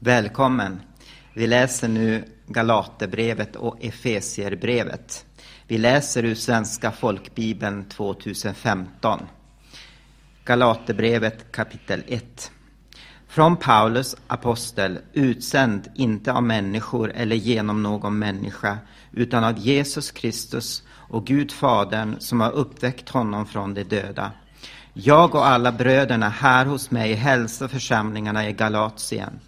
Välkommen! Vi läser nu Galaterbrevet och Efesierbrevet. Vi läser ur Svenska folkbibeln 2015. Galaterbrevet kapitel 1. Från Paulus, apostel, utsänd inte av människor eller genom någon människa, utan av Jesus Kristus och Gud Fadern som har uppväckt honom från de döda. Jag och alla bröderna här hos mig hälsar församlingarna i Galatien.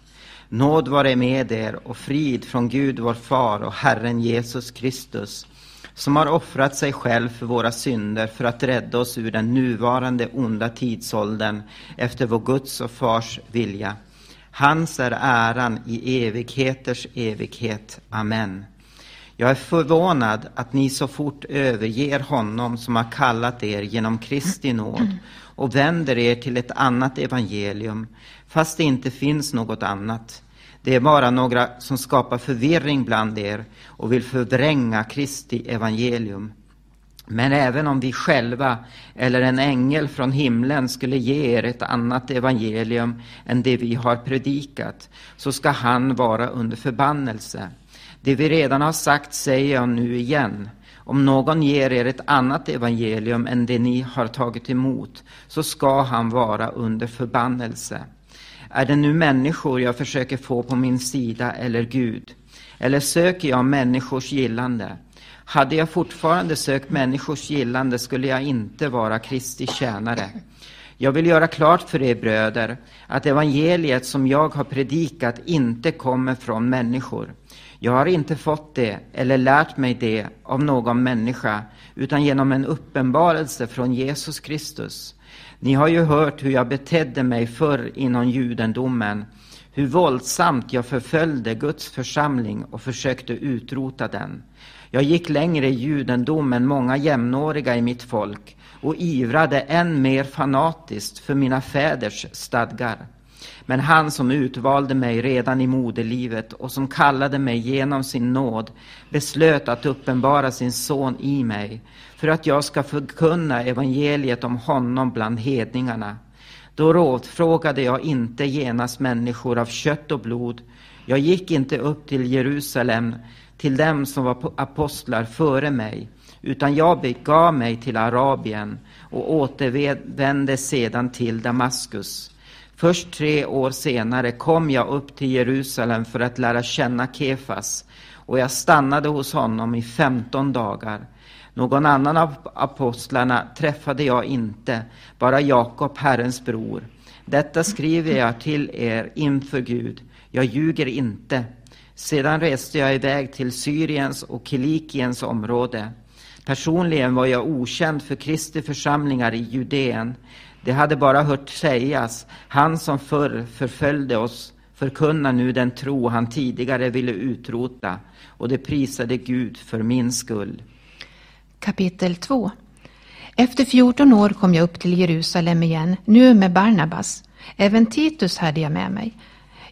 Nåd vare med er och frid från Gud vår far och Herren Jesus Kristus, som har offrat sig själv för våra synder för att rädda oss ur den nuvarande onda tidsåldern efter vår Guds och Fars vilja. Hans är äran i evigheters evighet. Amen. Jag är förvånad att ni så fort överger honom som har kallat er genom Kristi nåd och vänder er till ett annat evangelium, fast det inte finns något annat. Det är bara några som skapar förvirring bland er och vill förvränga Kristi evangelium. Men även om vi själva eller en ängel från himlen skulle ge er ett annat evangelium än det vi har predikat, så ska han vara under förbannelse. Det vi redan har sagt säger jag nu igen. Om någon ger er ett annat evangelium än det ni har tagit emot, så ska han vara under förbannelse. Är det nu människor jag försöker få på min sida eller Gud? Eller söker jag människors gillande? Hade jag fortfarande sökt människors gillande skulle jag inte vara Kristi tjänare. Jag vill göra klart för er bröder att evangeliet som jag har predikat inte kommer från människor. Jag har inte fått det eller lärt mig det av någon människa, utan genom en uppenbarelse från Jesus Kristus. Ni har ju hört hur jag betedde mig förr inom judendomen, hur våldsamt jag förföljde Guds församling och försökte utrota den. Jag gick längre i judendom än många jämnåriga i mitt folk och ivrade än mer fanatiskt för mina fäders stadgar. Men han som utvalde mig redan i moderlivet och som kallade mig genom sin nåd beslöt att uppenbara sin son i mig för att jag ska förkunna evangeliet om honom bland hedningarna. Då rådfrågade jag inte genast människor av kött och blod. Jag gick inte upp till Jerusalem till dem som var apostlar före mig, utan jag begav mig till Arabien och återvände sedan till Damaskus. Först tre år senare kom jag upp till Jerusalem för att lära känna Kefas och jag stannade hos honom i femton dagar. Någon annan av apostlarna träffade jag inte, bara Jakob, Herrens bror. Detta skriver jag till er inför Gud. Jag ljuger inte. Sedan reste jag iväg till Syriens och Kilikiens område. Personligen var jag okänd för Kristi församlingar i Judeen. Det hade bara hört sägas, han som förr förföljde oss förkunnar nu den tro han tidigare ville utrota, och det prisade Gud för min skull. Kapitel 2 Efter 14 år kom jag upp till Jerusalem igen, nu med Barnabas. Även Titus hade jag med mig.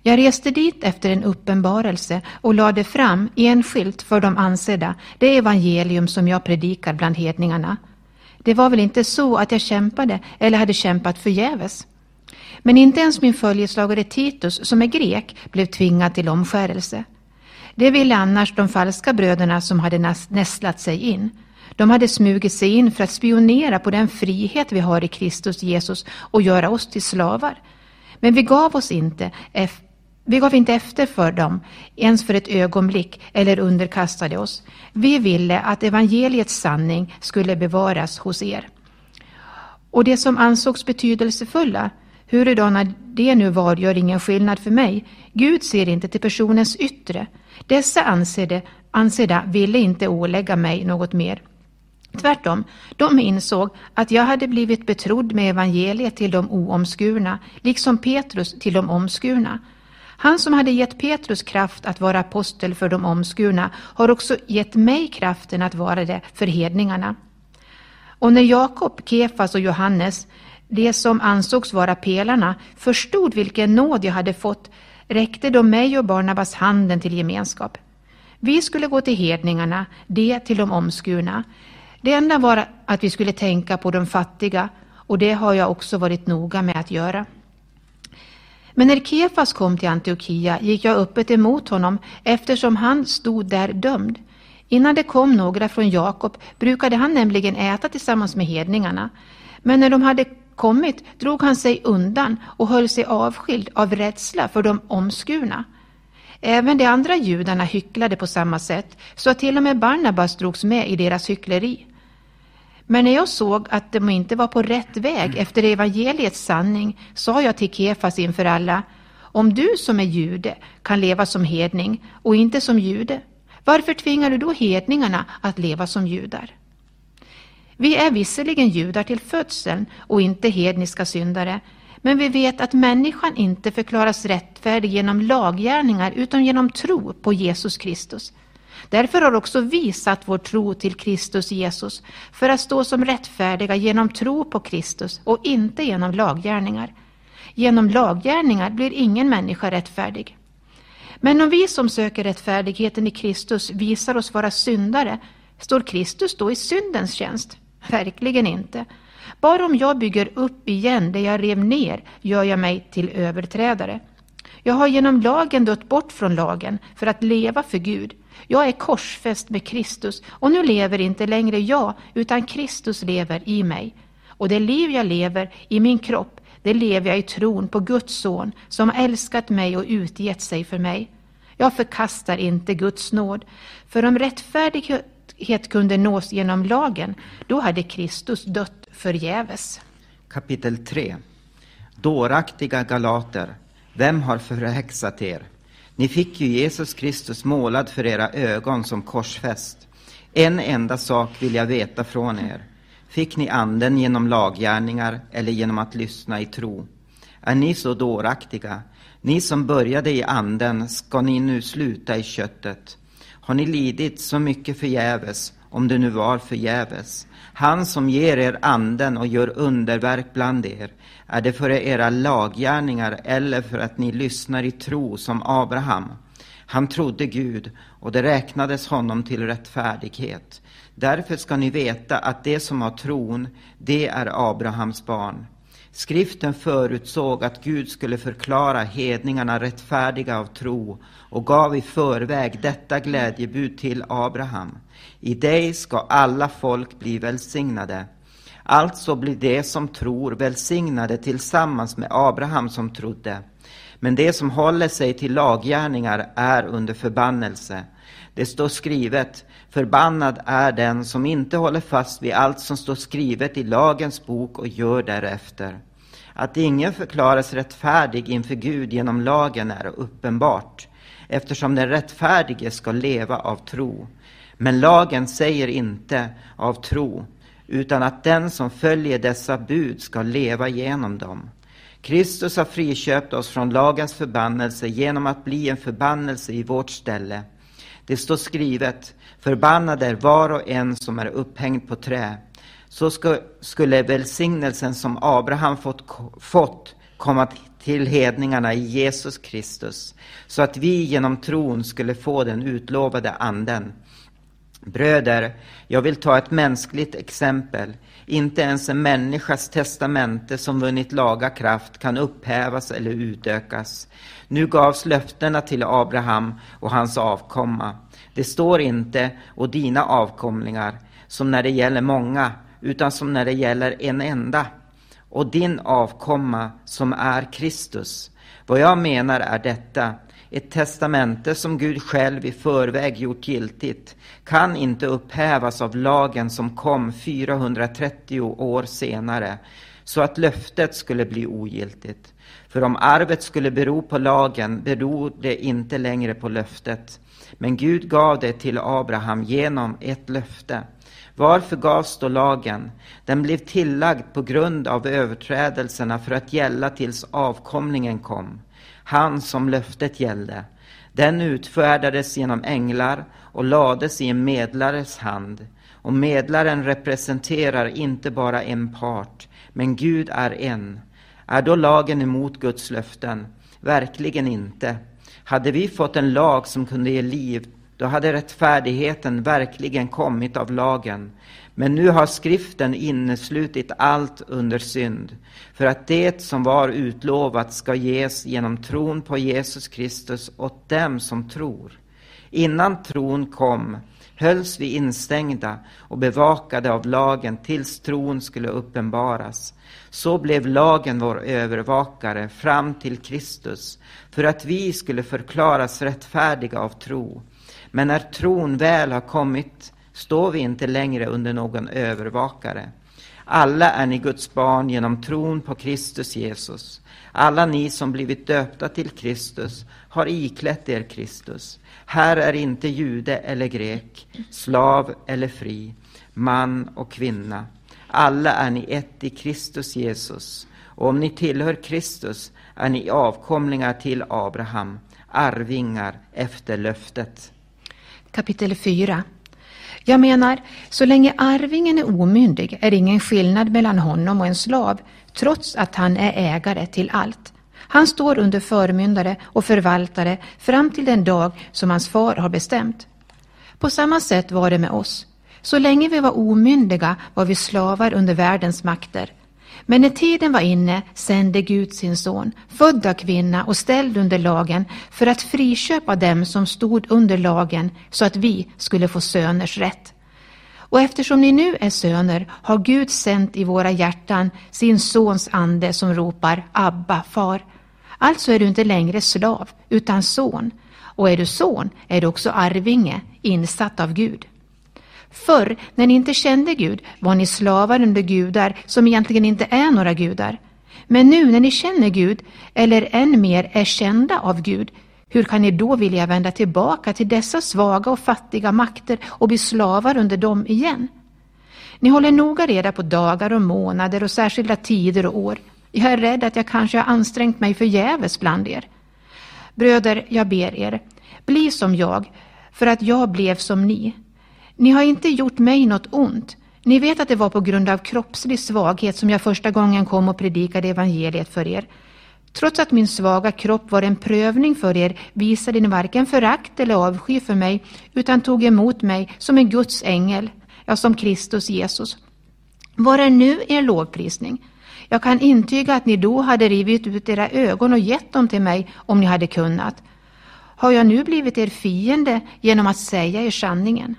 Jag reste dit efter en uppenbarelse och lade fram enskilt för de ansedda det evangelium som jag predikar bland hedningarna. Det var väl inte så att jag kämpade eller hade kämpat förgäves. Men inte ens min följeslagare Titus, som är grek, blev tvingad till omskärelse. Det ville annars de falska bröderna som hade nästlat sig in. De hade smugit sig in för att spionera på den frihet vi har i Kristus Jesus och göra oss till slavar. Men vi gav oss inte vi gav inte efter för dem, ens för ett ögonblick, eller underkastade oss. Vi ville att evangeliets sanning skulle bevaras hos er. Och det som ansågs betydelsefulla, hurudana det nu var, gör ingen skillnad för mig. Gud ser inte till personens yttre. Dessa ansedda, ansedda ville inte ålägga mig något mer. Tvärtom, de insåg att jag hade blivit betrodd med evangeliet till de oomskurna, liksom Petrus till de omskurna. Han som hade gett Petrus kraft att vara apostel för de omskurna har också gett mig kraften att vara det för hedningarna. Och när Jakob, Kefas och Johannes, de som ansågs vara pelarna, förstod vilken nåd jag hade fått räckte de mig och Barnabas handen till gemenskap. Vi skulle gå till hedningarna, det till de omskurna. Det enda var att vi skulle tänka på de fattiga och det har jag också varit noga med att göra. Men när Kefas kom till Antiochia gick jag öppet emot honom eftersom han stod där dömd. Innan det kom några från Jakob brukade han nämligen äta tillsammans med hedningarna. Men när de hade kommit drog han sig undan och höll sig avskild av rädsla för de omskurna. Även de andra judarna hycklade på samma sätt, så att till och med Barnabas drogs med i deras hyckleri. Men när jag såg att de inte var på rätt väg efter evangeliets sanning sa jag till Kefas inför alla, om du som är jude kan leva som hedning och inte som jude, varför tvingar du då hedningarna att leva som judar? Vi är visserligen judar till födseln och inte hedniska syndare, men vi vet att människan inte förklaras rättfärdig genom laggärningar utan genom tro på Jesus Kristus. Därför har också vi satt vår tro till Kristus Jesus för att stå som rättfärdiga genom tro på Kristus och inte genom laggärningar. Genom laggärningar blir ingen människa rättfärdig. Men om vi som söker rättfärdigheten i Kristus visar oss vara syndare, står Kristus då i syndens tjänst? Verkligen inte. Bara om jag bygger upp igen det jag rev ner gör jag mig till överträdare. Jag har genom lagen dött bort från lagen för att leva för Gud. Jag är korsfäst med Kristus och nu lever inte längre jag utan Kristus lever i mig. Och det liv jag lever i min kropp, det lever jag i tron på Guds son som har älskat mig och utgett sig för mig. Jag förkastar inte Guds nåd, för om rättfärdighet kunde nås genom lagen, då hade Kristus dött förgäves. Kapitel 3 Dåraktiga galater, vem har förhäxat er? Ni fick ju Jesus Kristus målad för era ögon som korsfäst. En enda sak vill jag veta från er. Fick ni anden genom laggärningar eller genom att lyssna i tro? Är ni så dåraktiga? Ni som började i anden, ska ni nu sluta i köttet? Har ni lidit så mycket förgäves, om det nu var förgäves? Han som ger er anden och gör underverk bland er, är det för era laggärningar eller för att ni lyssnar i tro som Abraham? Han trodde Gud och det räknades honom till rättfärdighet. Därför ska ni veta att det som har tron, det är Abrahams barn. Skriften förutsåg att Gud skulle förklara hedningarna rättfärdiga av tro och gav i förväg detta glädjebud till Abraham. I dig ska alla folk bli välsignade. Alltså blir de som tror välsignade tillsammans med Abraham som trodde. Men det som håller sig till laggärningar är under förbannelse. Det står skrivet, förbannad är den som inte håller fast vid allt som står skrivet i lagens bok och gör därefter. Att ingen förklaras rättfärdig inför Gud genom lagen är uppenbart, eftersom den rättfärdige ska leva av tro. Men lagen säger inte av tro, utan att den som följer dessa bud ska leva genom dem. Kristus har friköpt oss från lagens förbannelse genom att bli en förbannelse i vårt ställe. Det står skrivet, förbannad är var och en som är upphängd på trä. Så skulle välsignelsen som Abraham fått, fått komma till hedningarna i Jesus Kristus, så att vi genom tron skulle få den utlovade anden. Bröder, jag vill ta ett mänskligt exempel. Inte ens en människas testamente som vunnit laga kraft kan upphävas eller utökas. Nu gavs löftena till Abraham och hans avkomma. Det står inte och dina avkomlingar, som när det gäller många, utan som när det gäller en enda. Och din avkomma som är Kristus. Vad jag menar är detta. Ett testamente som Gud själv i förväg gjort giltigt kan inte upphävas av lagen som kom 430 år senare, så att löftet skulle bli ogiltigt. För om arvet skulle bero på lagen beror det inte längre på löftet. Men Gud gav det till Abraham genom ett löfte. Varför gavs då lagen? Den blev tillagd på grund av överträdelserna för att gälla tills avkomlingen kom han som löftet gällde. Den utfärdades genom änglar och lades i en medlares hand. Och medlaren representerar inte bara en part, men Gud är en. Är då lagen emot Guds löften? Verkligen inte. Hade vi fått en lag som kunde ge liv, Då hade rättfärdigheten verkligen kommit av lagen. Men nu har skriften inneslutit allt under synd, för att det som var utlovat ska ges genom tron på Jesus Kristus åt dem som tror. Innan tron kom hölls vi instängda och bevakade av lagen tills tron skulle uppenbaras. Så blev lagen vår övervakare fram till Kristus, för att vi skulle förklaras rättfärdiga av tro. Men när tron väl har kommit står vi inte längre under någon övervakare. Alla är ni Guds barn genom tron på Kristus Jesus. Alla ni som blivit döpta till Kristus har iklätt er Kristus. Här är inte jude eller grek, slav eller fri, man och kvinna. Alla är ni ett i Kristus Jesus. Och om ni tillhör Kristus är ni avkomlingar till Abraham, arvingar efter löftet. Kapitel 4 jag menar, så länge arvingen är omyndig är det ingen skillnad mellan honom och en slav, trots att han är ägare till allt. Han står under förmyndare och förvaltare fram till den dag som hans far har bestämt. På samma sätt var det med oss. Så länge vi var omyndiga var vi slavar under världens makter. Men när tiden var inne sände Gud sin son, född av kvinna och ställd under lagen, för att friköpa dem som stod under lagen, så att vi skulle få söners rätt. Och eftersom ni nu är söner har Gud sänt i våra hjärtan sin sons ande som ropar Abba, far. Alltså är du inte längre slav, utan son. Och är du son är du också arvinge, insatt av Gud. Förr, när ni inte kände Gud, var ni slavar under gudar som egentligen inte är några gudar. Men nu när ni känner Gud, eller än mer är kända av Gud, hur kan ni då vilja vända tillbaka till dessa svaga och fattiga makter och bli slavar under dem igen? Ni håller noga reda på dagar och månader och särskilda tider och år. Jag är rädd att jag kanske har ansträngt mig förgäves bland er. Bröder, jag ber er, bli som jag, för att jag blev som ni. Ni har inte gjort mig något ont. Ni vet att det var på grund av kroppslig svaghet som jag första gången kom och predikade evangeliet för er. Trots att min svaga kropp var en prövning för er visade ni varken förakt eller avsky för mig, utan tog emot mig som en Guds ängel, ja, som Kristus Jesus. Var är nu er lovprisning? Jag kan intyga att ni då hade rivit ut era ögon och gett dem till mig om ni hade kunnat. Har jag nu blivit er fiende genom att säga er sanningen?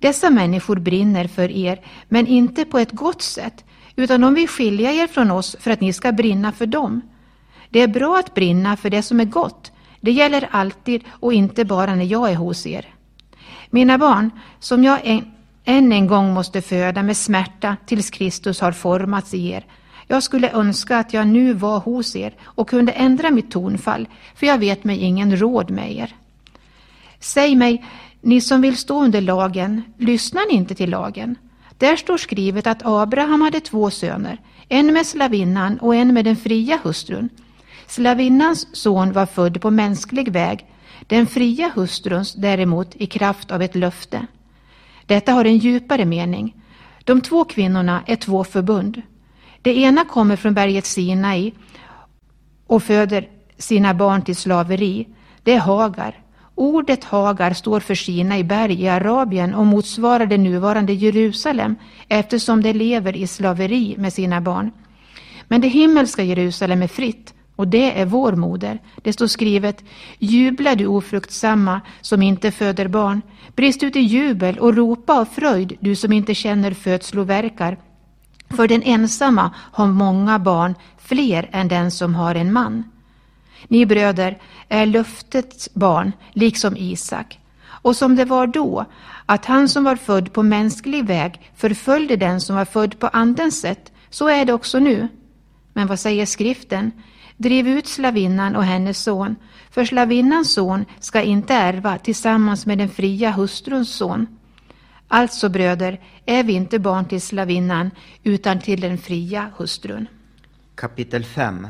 Dessa människor brinner för er, men inte på ett gott sätt, utan de vill skilja er från oss för att ni ska brinna för dem. Det är bra att brinna för det som är gott. Det gäller alltid och inte bara när jag är hos er. Mina barn, som jag en, än en gång måste föda med smärta tills Kristus har formats i er, jag skulle önska att jag nu var hos er och kunde ändra mitt tonfall, för jag vet mig ingen råd med er. Säg mig, ni som vill stå under lagen, lyssnar ni inte till lagen? Där står skrivet att Abraham hade två söner, en med slavinnan och en med den fria hustrun. Slavinnans son var född på mänsklig väg, den fria hustruns däremot i kraft av ett löfte. Detta har en djupare mening. De två kvinnorna är två förbund. Det ena kommer från berget Sinai och föder sina barn till slaveri. Det är Hagar. Ordet Hagar står för Sinai berg i Arabien och motsvarar det nuvarande Jerusalem eftersom det lever i slaveri med sina barn. Men det himmelska Jerusalem är fritt och det är vår moder. Det står skrivet Jubla du ofruktsamma som inte föder barn. Brist ut i jubel och ropa av fröjd du som inte känner födslovärkar. För den ensamma har många barn, fler än den som har en man. Ni bröder är löftets barn, liksom Isak. Och som det var då, att han som var född på mänsklig väg förföljde den som var född på andens sätt, så är det också nu. Men vad säger skriften? Driv ut slavinnan och hennes son, för slavinnans son ska inte ärva tillsammans med den fria hustruns son. Alltså bröder, är vi inte barn till slavinnan utan till den fria hustrun. Kapitel 5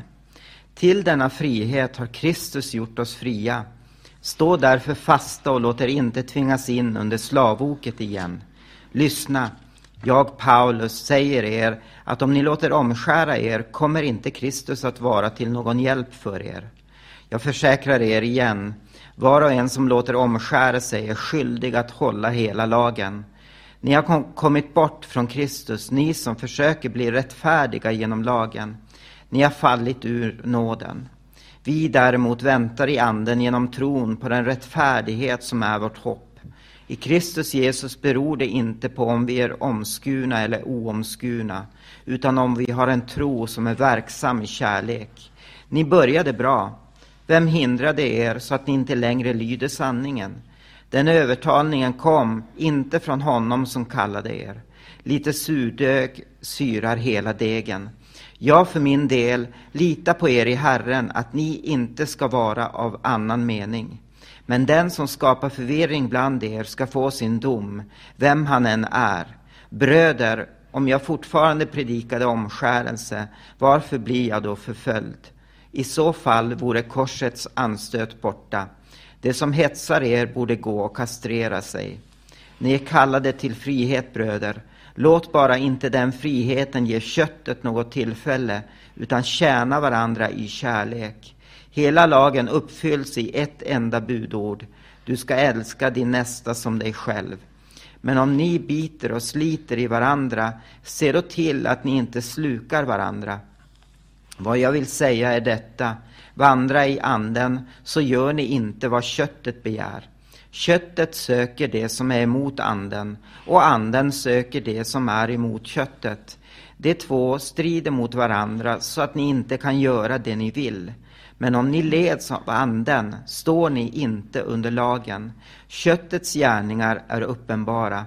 till denna frihet har Kristus gjort oss fria. Stå därför fasta och låt er inte tvingas in under slavoket igen. Lyssna, jag, Paulus, säger er att om ni låter omskära er kommer inte Kristus att vara till någon hjälp för er. Jag försäkrar er igen, var och en som låter omskära sig är skyldig att hålla hela lagen. Ni har kom kommit bort från Kristus, ni som försöker bli rättfärdiga genom lagen. Ni har fallit ur nåden. Vi däremot väntar i anden genom tron på den rättfärdighet som är vårt hopp. I Kristus Jesus beror det inte på om vi är omskurna eller oomskurna, utan om vi har en tro som är verksam i kärlek. Ni började bra. Vem hindrade er så att ni inte längre lyder sanningen? Den övertalningen kom inte från honom som kallade er. Lite surdeg syrar hela degen. Jag för min del litar på er i Herren att ni inte ska vara av annan mening. Men den som skapar förvirring bland er ska få sin dom, vem han än är. Bröder, om jag fortfarande predikade omskärelse, varför blir jag då förföljd? I så fall vore korsets anstöt borta. Det som hetsar er borde gå och kastrera sig. Ni är kallade till frihet, bröder. Låt bara inte den friheten ge köttet något tillfälle, utan tjäna varandra i kärlek. Hela lagen uppfylls i ett enda budord. Du ska älska din nästa som dig själv. Men om ni biter och sliter i varandra, se då till att ni inte slukar varandra. Vad jag vill säga är detta, vandra i anden, så gör ni inte vad köttet begär. Köttet söker det som är emot anden, och anden söker det som är emot köttet. De två strider mot varandra så att ni inte kan göra det ni vill. Men om ni leds av anden står ni inte under lagen. Köttets gärningar är uppenbara.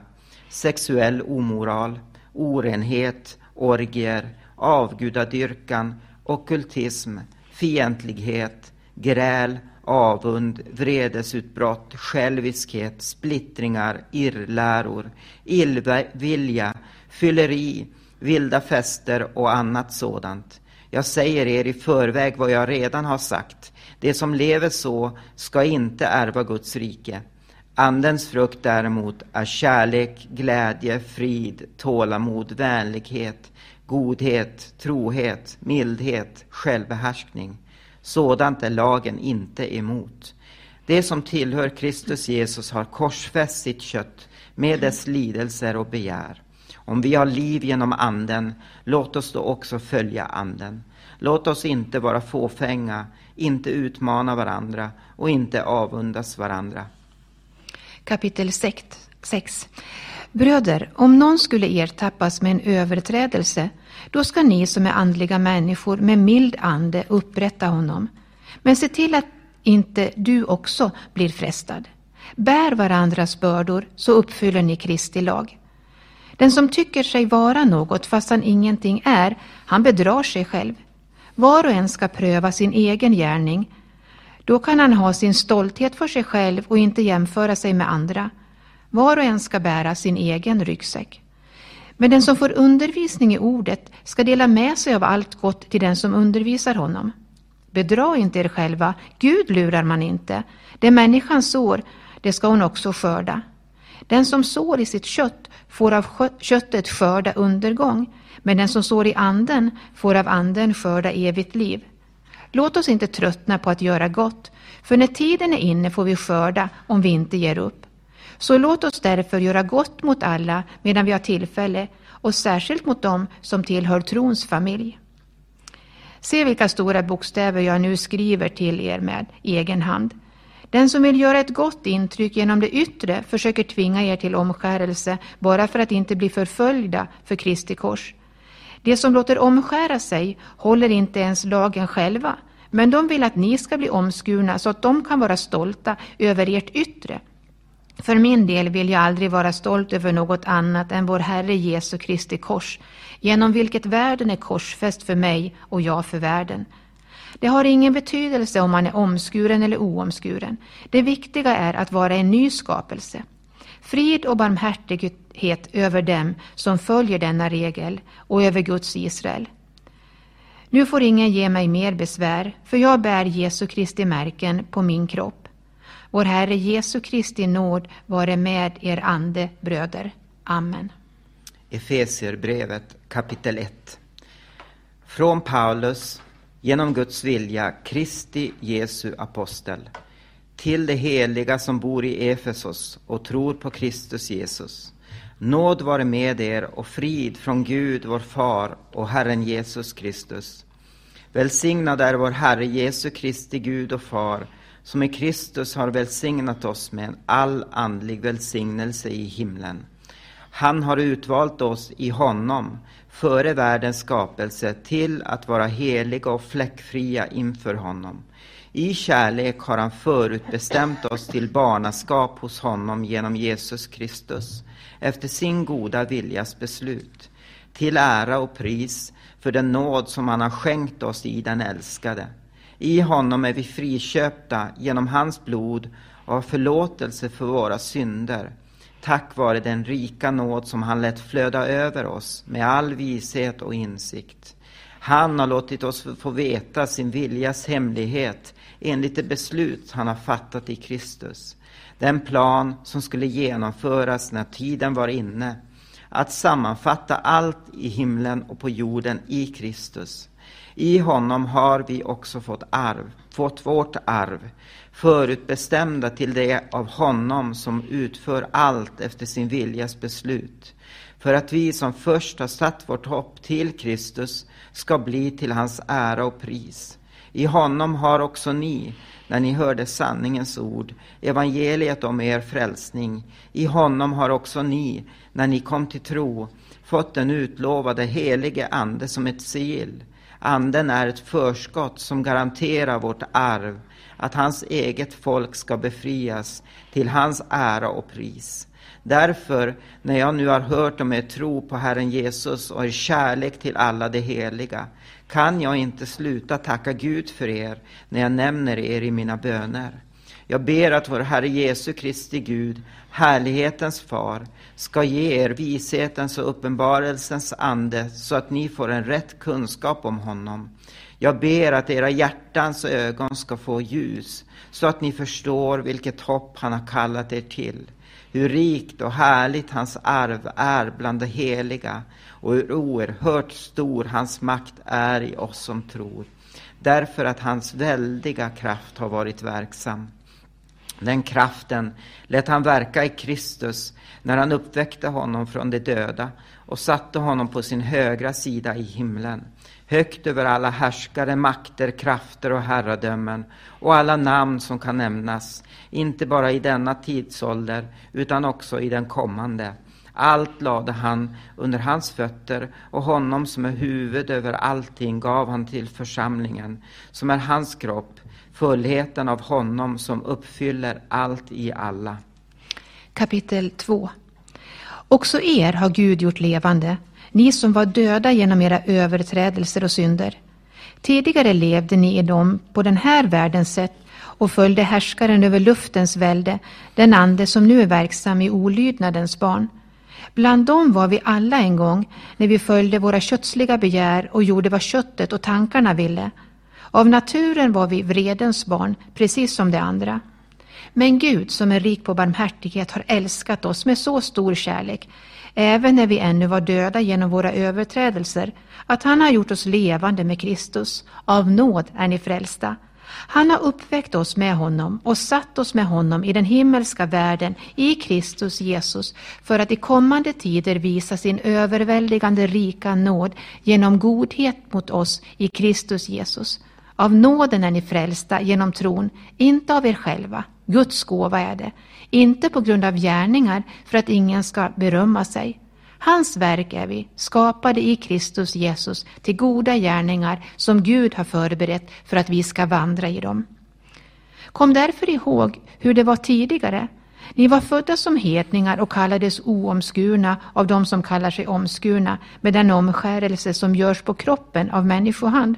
Sexuell omoral, orenhet, orgier, avgudadyrkan, ockultism, fientlighet, gräl, avund, vredesutbrott, själviskhet, splittringar, irrläror, illvilja, fylleri, vilda fester och annat sådant. Jag säger er i förväg vad jag redan har sagt. Det som lever så ska inte ärva Guds rike. Andens frukt däremot är kärlek, glädje, frid, tålamod, vänlighet, godhet, trohet, mildhet, självbehärskning. Sådant är lagen inte emot. Det som tillhör Kristus Jesus har korsfäst sitt kött med dess lidelser och begär. Om vi har liv genom Anden, låt oss då också följa Anden. Låt oss inte vara fåfänga, inte utmana varandra och inte avundas varandra. Kapitel 6. Bröder, om någon skulle ertappas med en överträdelse, då ska ni som är andliga människor med mild ande upprätta honom. Men se till att inte du också blir frestad. Bär varandras bördor, så uppfyller ni Kristi lag. Den som tycker sig vara något fast han ingenting är, han bedrar sig själv. Var och en ska pröva sin egen gärning. Då kan han ha sin stolthet för sig själv och inte jämföra sig med andra. Var och en ska bära sin egen ryggsäck. Men den som får undervisning i ordet ska dela med sig av allt gott till den som undervisar honom. Bedra inte er själva, Gud lurar man inte. Det människan sår, det ska hon också skörda. Den som sår i sitt kött får av köttet skörda undergång, men den som sår i anden får av anden skörda evigt liv. Låt oss inte tröttna på att göra gott, för när tiden är inne får vi skörda om vi inte ger upp. Så låt oss därför göra gott mot alla medan vi har tillfälle, och särskilt mot dem som tillhör trons familj. Se vilka stora bokstäver jag nu skriver till er med egen hand. Den som vill göra ett gott intryck genom det yttre försöker tvinga er till omskärelse bara för att inte bli förföljda för Kristi kors. De som låter omskära sig håller inte ens lagen själva, men de vill att ni ska bli omskurna så att de kan vara stolta över ert yttre. För min del vill jag aldrig vara stolt över något annat än vår Herre Jesu Kristi kors, genom vilket världen är korsfäst för mig och jag för världen. Det har ingen betydelse om man är omskuren eller oomskuren. Det viktiga är att vara en ny skapelse. Frid och barmhärtighet över dem som följer denna regel och över Guds Israel. Nu får ingen ge mig mer besvär, för jag bär Jesu Kristi märken på min kropp. Vår Herre Jesu Kristi nåd vare med er ande, bröder. Amen. Efesierbrevet kapitel 1 Från Paulus, genom Guds vilja, Kristi Jesu apostel, till de heliga som bor i Efesos och tror på Kristus Jesus. Nåd vare med er och frid från Gud, vår Far och Herren Jesus Kristus. Välsignad är vår Herre Jesu Kristi Gud och Far, som i Kristus har välsignat oss med all andlig välsignelse i himlen. Han har utvalt oss i honom före världens skapelse till att vara heliga och fläckfria inför honom. I kärlek har han förutbestämt oss till barnaskap hos honom genom Jesus Kristus, efter sin goda viljas beslut, till ära och pris för den nåd som han har skänkt oss i den älskade. I honom är vi friköpta genom hans blod och har förlåtelse för våra synder, tack vare den rika nåd som han lät flöda över oss med all vishet och insikt. Han har låtit oss få veta sin viljas hemlighet enligt det beslut han har fattat i Kristus. Den plan som skulle genomföras när tiden var inne. Att sammanfatta allt i himlen och på jorden i Kristus. I honom har vi också fått arv, fått vårt arv, förutbestämda till det av honom som utför allt efter sin viljas beslut, för att vi som först har satt vårt hopp till Kristus ska bli till hans ära och pris. I honom har också ni, när ni hörde sanningens ord, evangeliet om er frälsning. I honom har också ni, när ni kom till tro, fått den utlovade helige Ande som ett sigill. Anden är ett förskott som garanterar vårt arv, att hans eget folk ska befrias till hans ära och pris. Därför, när jag nu har hört om er tro på Herren Jesus och er kärlek till alla de heliga, kan jag inte sluta tacka Gud för er när jag nämner er i mina böner. Jag ber att vår Herre Jesu Kristi Gud, härlighetens far, ska ge er vishetens och uppenbarelsens ande så att ni får en rätt kunskap om honom. Jag ber att era hjärtans ögon ska få ljus så att ni förstår vilket hopp han har kallat er till hur rikt och härligt hans arv är bland de heliga och hur oerhört stor hans makt är i oss som tror, därför att hans väldiga kraft har varit verksam. Den kraften lät han verka i Kristus när han uppväckte honom från de döda och satte honom på sin högra sida i himlen, högt över alla härskare, makter, krafter och herradömen och alla namn som kan nämnas, inte bara i denna tidsålder utan också i den kommande. Allt lade han under hans fötter och honom som är huvud över allting gav han till församlingen, som är hans kropp, fullheten av honom som uppfyller allt i alla. Kapitel 2 Också er har Gud gjort levande, ni som var döda genom era överträdelser och synder. Tidigare levde ni i dem på den här världens sätt och följde härskaren över luftens välde, den ande som nu är verksam i olydnadens barn. Bland dem var vi alla en gång när vi följde våra kötsliga begär och gjorde vad köttet och tankarna ville. Av naturen var vi vredens barn, precis som de andra. Men Gud, som är rik på barmhärtighet, har älskat oss med så stor kärlek, även när vi ännu var döda genom våra överträdelser, att han har gjort oss levande med Kristus. Av nåd är ni frälsta. Han har uppväckt oss med honom och satt oss med honom i den himmelska världen i Kristus Jesus för att i kommande tider visa sin överväldigande rika nåd genom godhet mot oss i Kristus Jesus. Av nåden är ni frälsta genom tron, inte av er själva. Guds gåva är det, inte på grund av gärningar för att ingen ska berömma sig. Hans verk är vi, skapade i Kristus Jesus till goda gärningar som Gud har förberett för att vi ska vandra i dem. Kom därför ihåg hur det var tidigare. Ni var födda som hedningar och kallades oomskurna av dem som kallar sig omskurna med den omskärelse som görs på kroppen av människohand.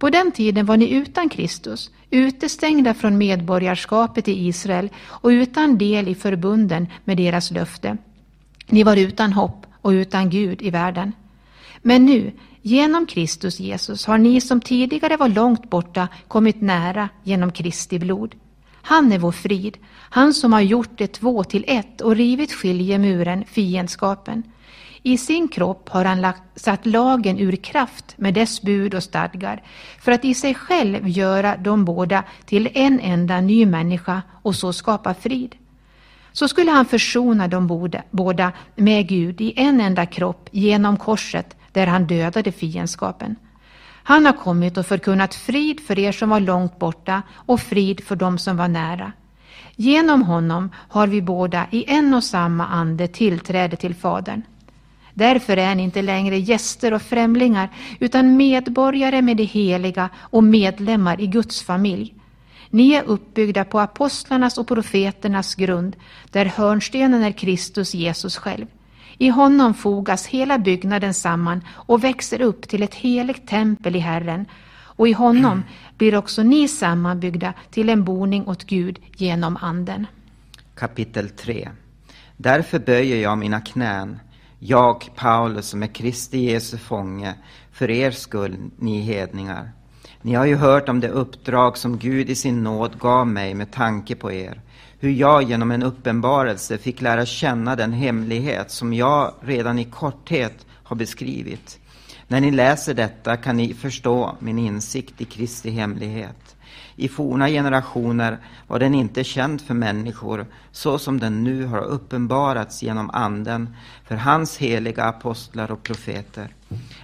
På den tiden var ni utan Kristus, utestängda från medborgarskapet i Israel och utan del i förbunden med deras löfte. Ni var utan hopp och utan Gud i världen. Men nu, genom Kristus Jesus, har ni som tidigare var långt borta kommit nära genom Kristi blod. Han är vår frid, han som har gjort det två till ett och rivit skiljemuren, fiendskapen. I sin kropp har han lagt, satt lagen ur kraft med dess bud och stadgar för att i sig själv göra de båda till en enda ny människa och så skapa frid. Så skulle han försona de båda med Gud i en enda kropp genom korset där han dödade fiendskapen. Han har kommit och förkunnat frid för er som var långt borta och frid för dem som var nära. Genom honom har vi båda i en och samma ande tillträde till Fadern. Därför är ni inte längre gäster och främlingar utan medborgare med det heliga och medlemmar i Guds familj. Ni är uppbyggda på apostlarnas och profeternas grund, där hörnstenen är Kristus Jesus själv. I honom fogas hela byggnaden samman och växer upp till ett heligt tempel i Herren, och i honom blir också ni sammanbyggda till en boning åt Gud genom Anden. Kapitel 3 Därför böjer jag mina knän, jag, Paulus, som är Kristi Jesu fånge, för er skull, ni hedningar. Ni har ju hört om det uppdrag som Gud i sin nåd gav mig med tanke på er, hur jag genom en uppenbarelse fick lära känna den hemlighet som jag redan i korthet har beskrivit. När ni läser detta kan ni förstå min insikt i Kristi hemlighet. I forna generationer var den inte känd för människor så som den nu har uppenbarats genom Anden för hans heliga apostlar och profeter.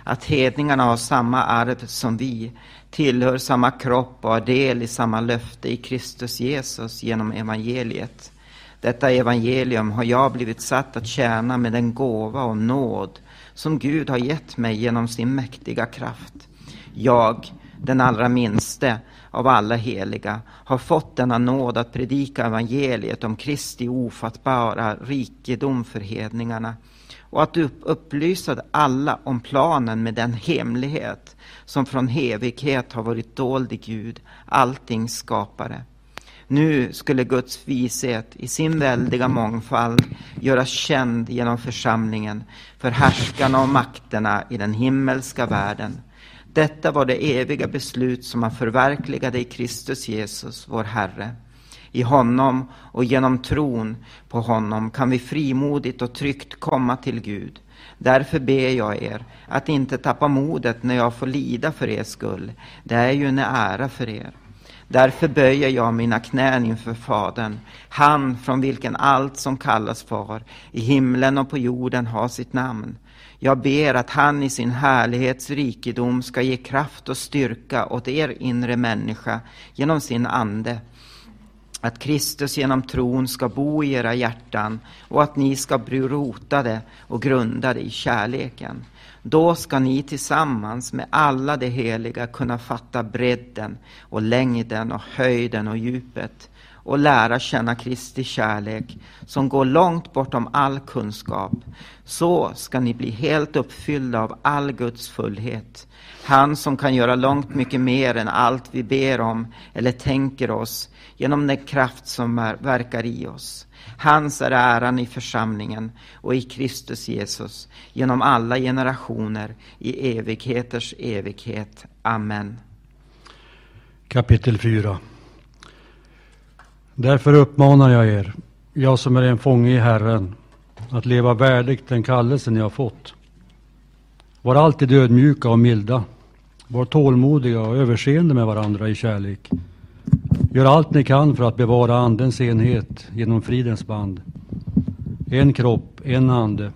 Att hedningarna har samma arv som vi, tillhör samma kropp och har del i samma löfte i Kristus Jesus genom evangeliet. Detta evangelium har jag blivit satt att tjäna med den gåva och nåd som Gud har gett mig genom sin mäktiga kraft. Jag, den allra minste av alla heliga, har fått denna nåd att predika evangeliet om Kristi ofattbara rikedom för hedningarna och att upplysa alla om planen med den hemlighet som från evighet har varit dold i Gud, alltings skapare. Nu skulle Guds vishet i sin väldiga mångfald göras känd genom församlingen för härskarna och makterna i den himmelska världen. Detta var det eviga beslut som han förverkligade i Kristus Jesus, vår Herre. I honom och genom tron på honom kan vi frimodigt och tryggt komma till Gud. Därför ber jag er att inte tappa modet när jag får lida för er skull. Det är ju en ära för er. Därför böjer jag mina knän inför Fadern, han från vilken allt som kallas far i himlen och på jorden har sitt namn. Jag ber att han i sin härlighets rikedom ska ge kraft och styrka åt er inre människa genom sin ande att Kristus genom tron ska bo i era hjärtan och att ni ska bli rotade och grundade i kärleken. Då ska ni tillsammans med alla de heliga kunna fatta bredden och längden och höjden och djupet och lära känna Kristi kärlek som går långt bortom all kunskap. Så ska ni bli helt uppfyllda av all Guds fullhet. Han som kan göra långt mycket mer än allt vi ber om eller tänker oss genom den kraft som verkar i oss. Hans är äran i församlingen och i Kristus Jesus genom alla generationer i evigheters evighet. Amen. Kapitel 4 Därför uppmanar jag er, jag som är en fånge i Herren, att leva värdigt den kallelse ni har fått. Var alltid ödmjuka och milda. Var tålmodiga och överseende med varandra i kärlek. Gör allt ni kan för att bevara Andens enhet genom fridens band. En kropp, en ande,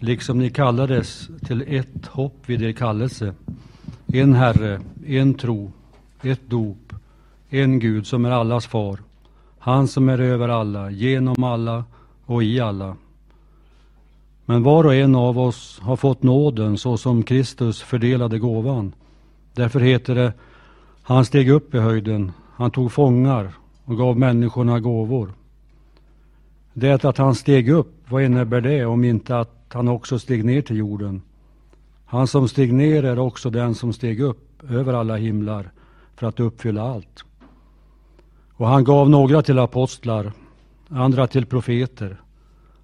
liksom ni kallades till ett hopp vid er kallelse. En Herre, en tro, ett dop, en Gud som är allas far, han som är över alla, genom alla och i alla. Men var och en av oss har fått nåden så som Kristus fördelade gåvan. Därför heter det, han steg upp i höjden, han tog fångar och gav människorna gåvor. Det att han steg upp, vad innebär det om inte att han också steg ner till jorden? Han som steg ner är också den som steg upp över alla himlar för att uppfylla allt. Och han gav några till apostlar, andra till profeter,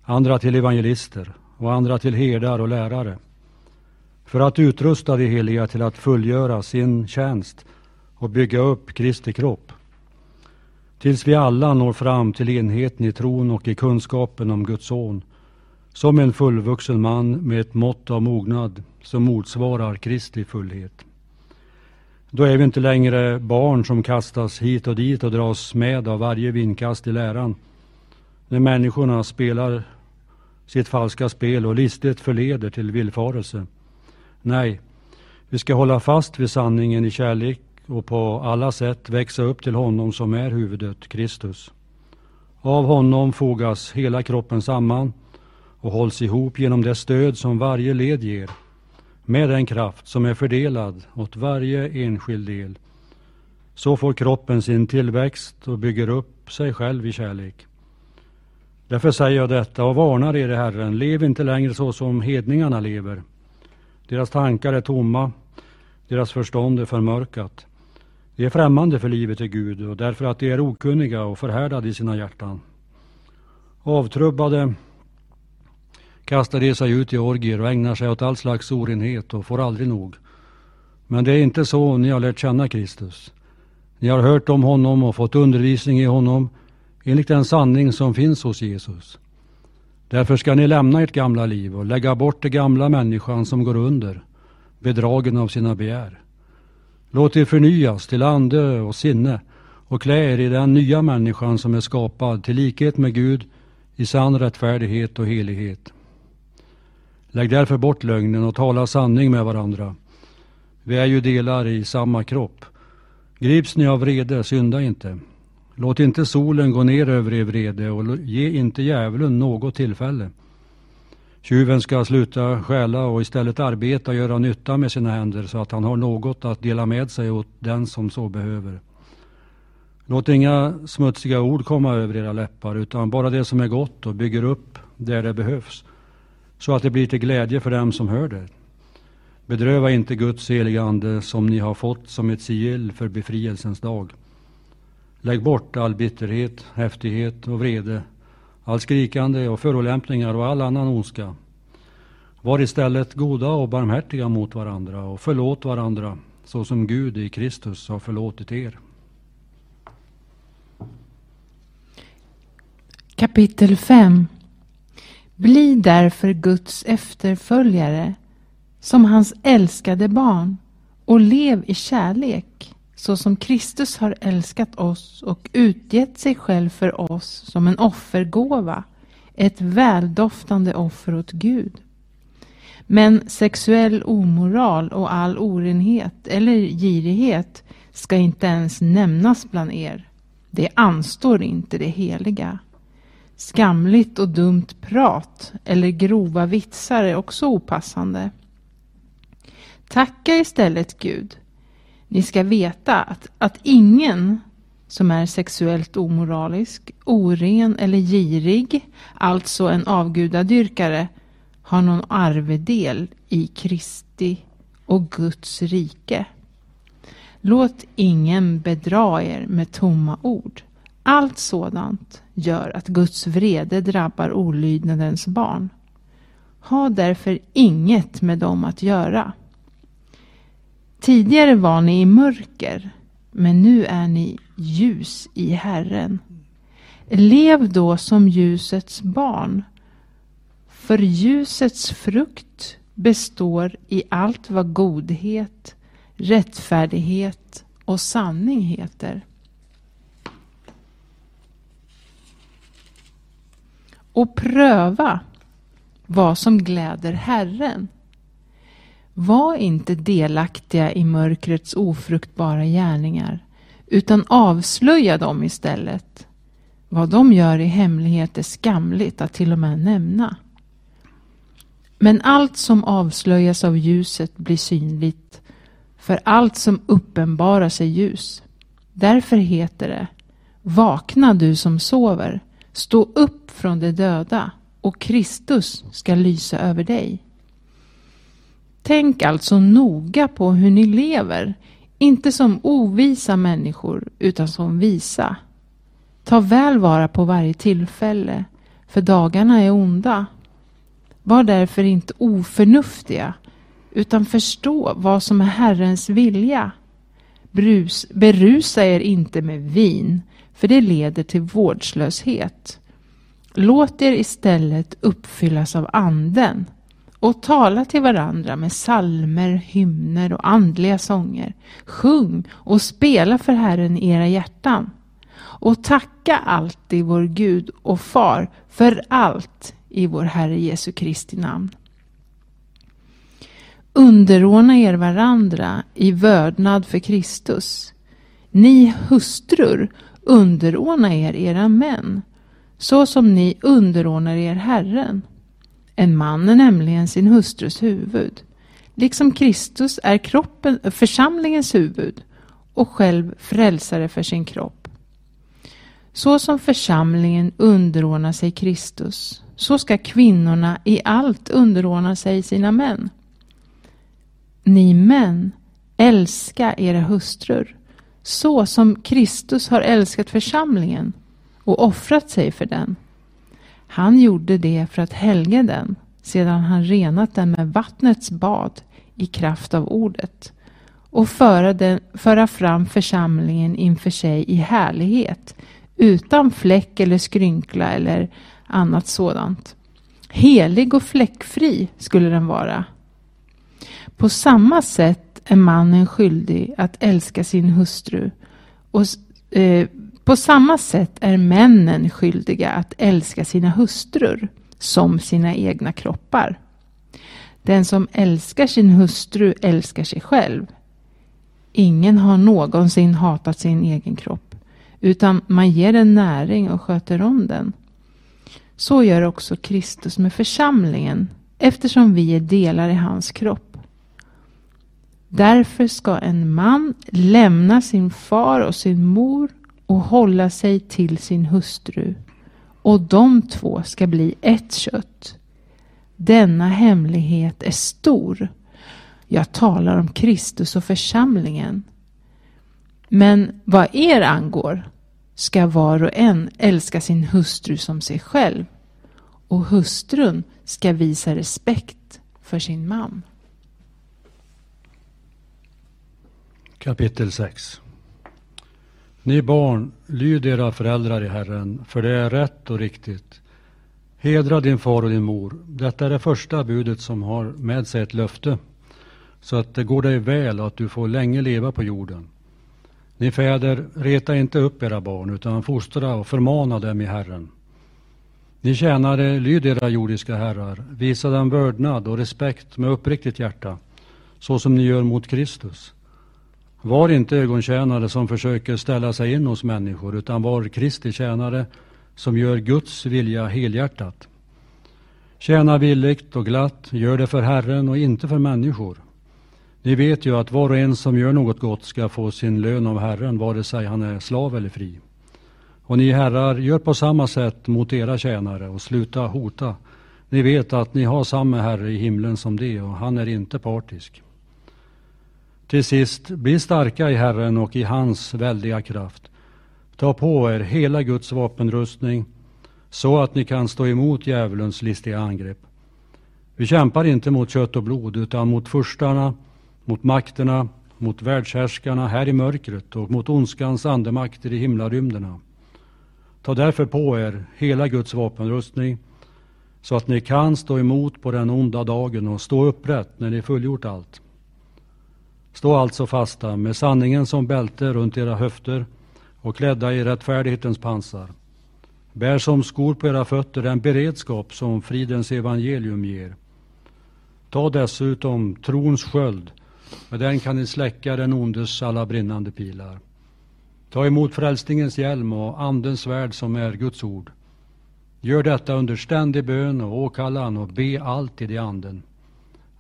andra till evangelister och andra till herdar och lärare för att utrusta de heliga till att fullgöra sin tjänst och bygga upp Kristi kropp. Tills vi alla når fram till enheten i tron och i kunskapen om Guds son, som en fullvuxen man med ett mått av mognad som motsvarar Kristi fullhet. Då är vi inte längre barn som kastas hit och dit och dras med av varje vindkast i läran. När människorna spelar sitt falska spel och listigt förleder till villfarelse. Nej, vi ska hålla fast vid sanningen i kärlek och på alla sätt växa upp till honom som är huvudet, Kristus. Av honom fogas hela kroppen samman och hålls ihop genom det stöd som varje led ger med den kraft som är fördelad åt varje enskild del. Så får kroppen sin tillväxt och bygger upp sig själv i kärlek. Därför säger jag detta och varnar er i Herren, lev inte längre så som hedningarna lever. Deras tankar är tomma, deras förstånd är förmörkat. De är främmande för livet i Gud och därför att de är okunniga och förhärdade i sina hjärtan. Avtrubbade kastar de sig ut i orgier och ägnar sig åt all slags orenhet och får aldrig nog. Men det är inte så ni har lärt känna Kristus. Ni har hört om honom och fått undervisning i honom enligt den sanning som finns hos Jesus. Därför ska ni lämna ert gamla liv och lägga bort det gamla människan som går under, bedragen av sina begär. Låt er förnyas till ande och sinne och klä er i den nya människan som är skapad till likhet med Gud i sann rättfärdighet och helighet. Lägg därför bort lögnen och tala sanning med varandra. Vi är ju delar i samma kropp. Grips ni av vrede, synda inte. Låt inte solen gå ner över er vrede och ge inte djävulen något tillfälle. Tjuven ska sluta stjäla och istället arbeta och göra nytta med sina händer så att han har något att dela med sig åt den som så behöver. Låt inga smutsiga ord komma över era läppar utan bara det som är gott och bygger upp där det behövs så att det blir till glädje för dem som hör det. Bedröva inte Guds heliga Ande som ni har fått som ett sigill för befrielsens dag. Lägg bort all bitterhet, häftighet och vrede, all skrikande och förolämpningar och all annan ondska. Var istället goda och barmhärtiga mot varandra och förlåt varandra så som Gud i Kristus har förlåtit er. Kapitel 5 Bli därför Guds efterföljare som hans älskade barn och lev i kärlek så som Kristus har älskat oss och utgett sig själv för oss som en offergåva, ett väldoftande offer åt Gud. Men sexuell omoral och all orenhet eller girighet ska inte ens nämnas bland er. Det anstår inte det heliga. Skamligt och dumt prat eller grova vitsar är också opassande. Tacka istället Gud. Ni ska veta att, att ingen som är sexuellt omoralisk, oren eller girig, alltså en avgudadyrkare, har någon arvedel i Kristi och Guds rike. Låt ingen bedra er med tomma ord. Allt sådant gör att Guds vrede drabbar olydnadens barn. Ha därför inget med dem att göra. Tidigare var ni i mörker, men nu är ni ljus i Herren. Lev då som ljusets barn, för ljusets frukt består i allt vad godhet, rättfärdighet och sanning heter. och pröva vad som gläder Herren. Var inte delaktiga i mörkrets ofruktbara gärningar, utan avslöja dem istället. Vad de gör i hemlighet är skamligt att till och med nämna. Men allt som avslöjas av ljuset blir synligt, för allt som uppenbarar sig ljus. Därför heter det Vakna du som sover, Stå upp från de döda och Kristus ska lysa över dig. Tänk alltså noga på hur ni lever, inte som ovisa människor utan som visa. Ta väl vara på varje tillfälle, för dagarna är onda. Var därför inte oförnuftiga, utan förstå vad som är Herrens vilja. Brus, berusa er inte med vin, för det leder till vårdslöshet. Låt er istället uppfyllas av anden och tala till varandra med salmer, hymner och andliga sånger. Sjung och spela för Herren i era hjärtan. Och tacka alltid vår Gud och Far för allt i vår Herre Jesu Kristi namn. Underordna er varandra i vördnad för Kristus. Ni hustrur, underordna er era män, så som ni underordnar er Herren. En man är nämligen sin hustrus huvud, liksom Kristus är kroppen, församlingens huvud och själv frälsare för sin kropp. Så som församlingen underordnar sig Kristus, så ska kvinnorna i allt underordna sig sina män. Ni män, älska era hustrur, så som Kristus har älskat församlingen och offrat sig för den. Han gjorde det för att helga den, sedan han renat den med vattnets bad i kraft av ordet och föra, den, föra fram församlingen inför sig i härlighet, utan fläck eller skrynkla eller annat sådant. Helig och fläckfri skulle den vara. På samma sätt är mannen skyldig att älska sin hustru och eh, på samma sätt är männen skyldiga att älska sina hustrur som sina egna kroppar. Den som älskar sin hustru älskar sig själv. Ingen har någonsin hatat sin egen kropp, utan man ger den näring och sköter om den. Så gör också Kristus med församlingen, eftersom vi är delar i hans kropp. Därför ska en man lämna sin far och sin mor och hålla sig till sin hustru och de två ska bli ett kött. Denna hemlighet är stor. Jag talar om Kristus och församlingen. Men vad er angår ska var och en älska sin hustru som sig själv och hustrun ska visa respekt för sin man. Kapitel 6 ni barn, lyd era föräldrar i Herren, för det är rätt och riktigt. Hedra din far och din mor. Detta är det första budet som har med sig ett löfte, så att det går dig väl och att du får länge leva på jorden. Ni fäder, reta inte upp era barn, utan fostra och förmana dem i Herren. Ni tjänare, lyd era jordiska herrar, visa dem vördnad och respekt med uppriktigt hjärta, så som ni gör mot Kristus. Var inte ögontjänare som försöker ställa sig in hos människor, utan var Kristi tjänare som gör Guds vilja helhjärtat. Tjäna villigt och glatt, gör det för Herren och inte för människor. Ni vet ju att var och en som gör något gott ska få sin lön av Herren, vare sig han är slav eller fri. Och ni herrar, gör på samma sätt mot era tjänare och sluta hota. Ni vet att ni har samma Herre i himlen som det och han är inte partisk. Till sist, bli starka i Herren och i hans väldiga kraft. Ta på er hela Guds vapenrustning så att ni kan stå emot djävulens listiga angrepp. Vi kämpar inte mot kött och blod utan mot furstarna, mot makterna, mot världshärskarna här i mörkret och mot ondskans andemakter i himlarymderna. Ta därför på er hela Guds vapenrustning så att ni kan stå emot på den onda dagen och stå upprätt när ni fullgjort allt. Stå alltså fasta med sanningen som bälte runt era höfter och klädda i rättfärdighetens pansar. Bär som skor på era fötter den beredskap som fridens evangelium ger. Ta dessutom trons sköld, med den kan ni släcka den ondes alla brinnande pilar. Ta emot frälsningens hjälm och andens svärd som är Guds ord. Gör detta under ständig bön och åkallan och be alltid i anden.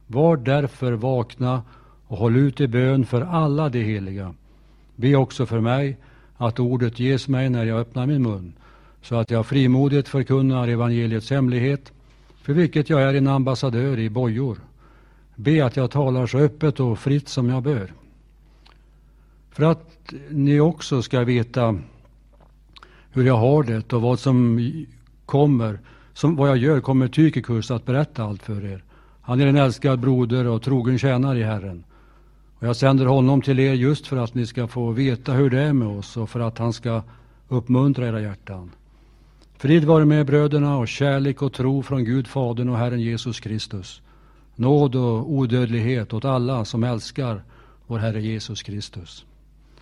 Var därför vakna och håll ut i bön för alla de heliga. Be också för mig att ordet ges mig när jag öppnar min mun, så att jag frimodigt förkunnar evangeliets hemlighet, för vilket jag är en ambassadör i bojor. Be att jag talar så öppet och fritt som jag bör. För att ni också ska veta hur jag har det och vad som kommer, som vad jag gör, kommer Tykikus att berätta allt för er. Han är en älskad broder och trogen tjänare i Herren. Och jag sänder honom till er just för att ni ska få veta hur det är med oss och för att han ska uppmuntra era hjärtan. Frid vare med bröderna och kärlek och tro från Gud Fadern och Herren Jesus Kristus. Nåd och odödlighet åt alla som älskar vår Herre Jesus Kristus.